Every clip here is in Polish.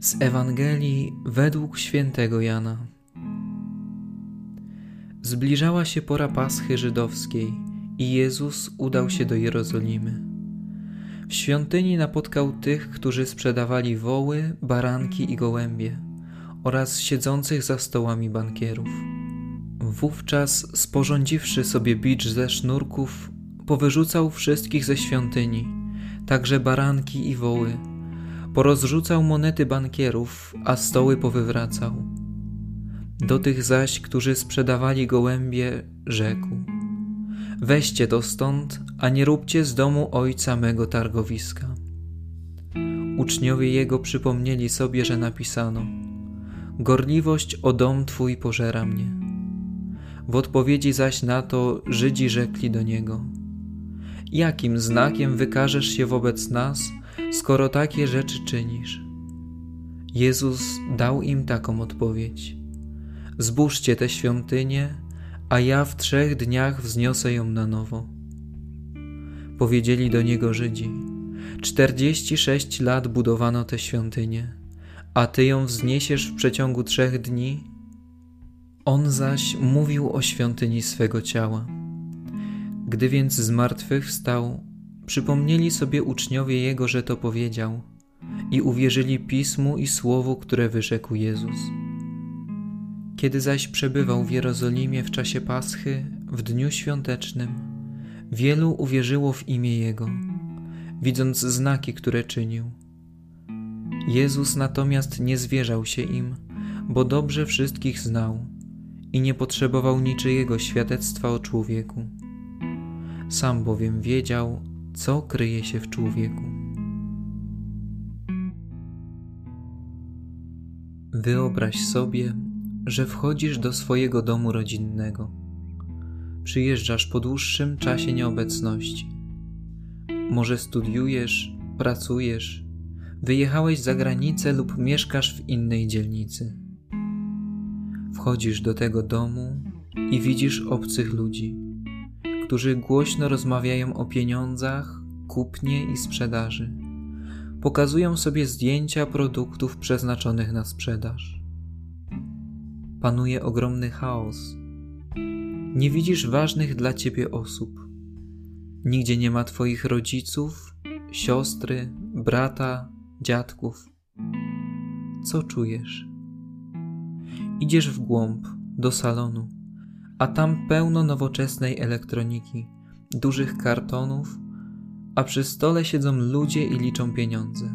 Z Ewangelii według świętego Jana. Zbliżała się pora Paschy Żydowskiej i Jezus udał się do Jerozolimy. W świątyni napotkał tych, którzy sprzedawali woły, baranki i gołębie oraz siedzących za stołami bankierów. Wówczas, sporządziwszy sobie bicz ze sznurków, powyrzucał wszystkich ze świątyni, także baranki i woły. Porozrzucał monety bankierów, a stoły powywracał. Do tych zaś, którzy sprzedawali gołębie, rzekł: Weźcie to stąd, a nie róbcie z domu ojca mego targowiska. Uczniowie jego przypomnieli sobie, że napisano: Gorliwość o dom twój pożera mnie. W odpowiedzi zaś na to Żydzi rzekli do niego: Jakim znakiem wykażesz się wobec nas, skoro takie rzeczy czynisz? Jezus dał im taką odpowiedź: Zbóżcie tę świątynię, a ja w trzech dniach wzniosę ją na nowo. Powiedzieli do niego Żydzi: Czterdzieści sześć lat budowano tę świątynię, a ty ją wzniesiesz w przeciągu trzech dni? On zaś mówił o świątyni swego ciała. Gdy więc z martwych wstał, przypomnieli sobie uczniowie Jego, że to powiedział i uwierzyli Pismu i Słowu, które wyrzekł Jezus. Kiedy zaś przebywał w Jerozolimie w czasie Paschy, w dniu świątecznym, wielu uwierzyło w imię Jego, widząc znaki, które czynił. Jezus natomiast nie zwierzał się im, bo dobrze wszystkich znał i nie potrzebował niczyjego świadectwa o człowieku. Sam bowiem wiedział, co kryje się w człowieku. Wyobraź sobie, że wchodzisz do swojego domu rodzinnego. Przyjeżdżasz po dłuższym czasie nieobecności. Może studiujesz, pracujesz, wyjechałeś za granicę lub mieszkasz w innej dzielnicy. Wchodzisz do tego domu i widzisz obcych ludzi, którzy głośno rozmawiają o pieniądzach, kupnie i sprzedaży. Pokazują sobie zdjęcia produktów przeznaczonych na sprzedaż. Panuje ogromny chaos. Nie widzisz ważnych dla ciebie osób. Nigdzie nie ma twoich rodziców, siostry, brata, dziadków. Co czujesz? Idziesz w głąb, do salonu, a tam pełno nowoczesnej elektroniki, dużych kartonów, a przy stole siedzą ludzie i liczą pieniądze.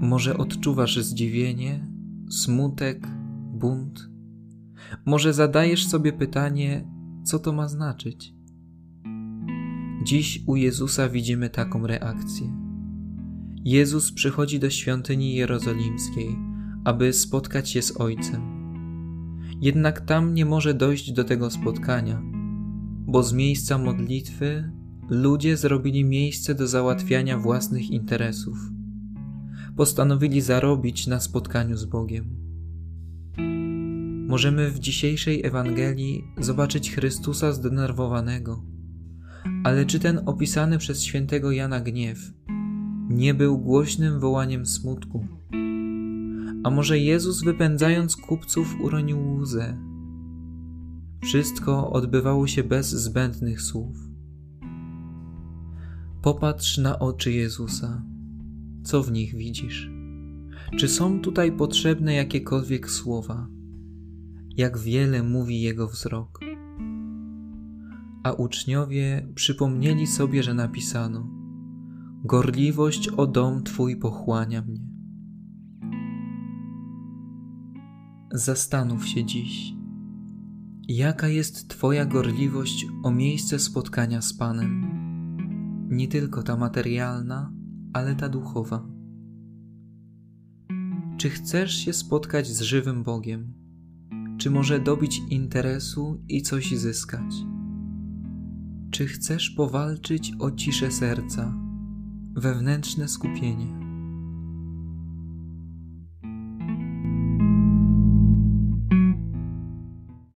Może odczuwasz zdziwienie, smutek, bunt? Może zadajesz sobie pytanie, co to ma znaczyć? Dziś u Jezusa widzimy taką reakcję. Jezus przychodzi do świątyni jerozolimskiej, aby spotkać się z Ojcem. Jednak tam nie może dojść do tego spotkania, bo z miejsca modlitwy ludzie zrobili miejsce do załatwiania własnych interesów. Postanowili zarobić na spotkaniu z Bogiem. Możemy w dzisiejszej Ewangelii zobaczyć Chrystusa zdenerwowanego, ale czy ten opisany przez świętego Jana gniew nie był głośnym wołaniem smutku. A może Jezus, wypędzając kupców, uronił łzę? Wszystko odbywało się bez zbędnych słów. Popatrz na oczy Jezusa. Co w nich widzisz? Czy są tutaj potrzebne jakiekolwiek słowa? Jak wiele mówi Jego wzrok. A uczniowie przypomnieli sobie, że napisano – gorliwość o dom Twój pochłania mnie. Zastanów się dziś, jaka jest Twoja gorliwość o miejsce spotkania z Panem, nie tylko ta materialna, ale ta duchowa. Czy chcesz się spotkać z żywym Bogiem? Czy może dobić interesu i coś zyskać? Czy chcesz powalczyć o ciszę serca? wewnętrzne skupienie.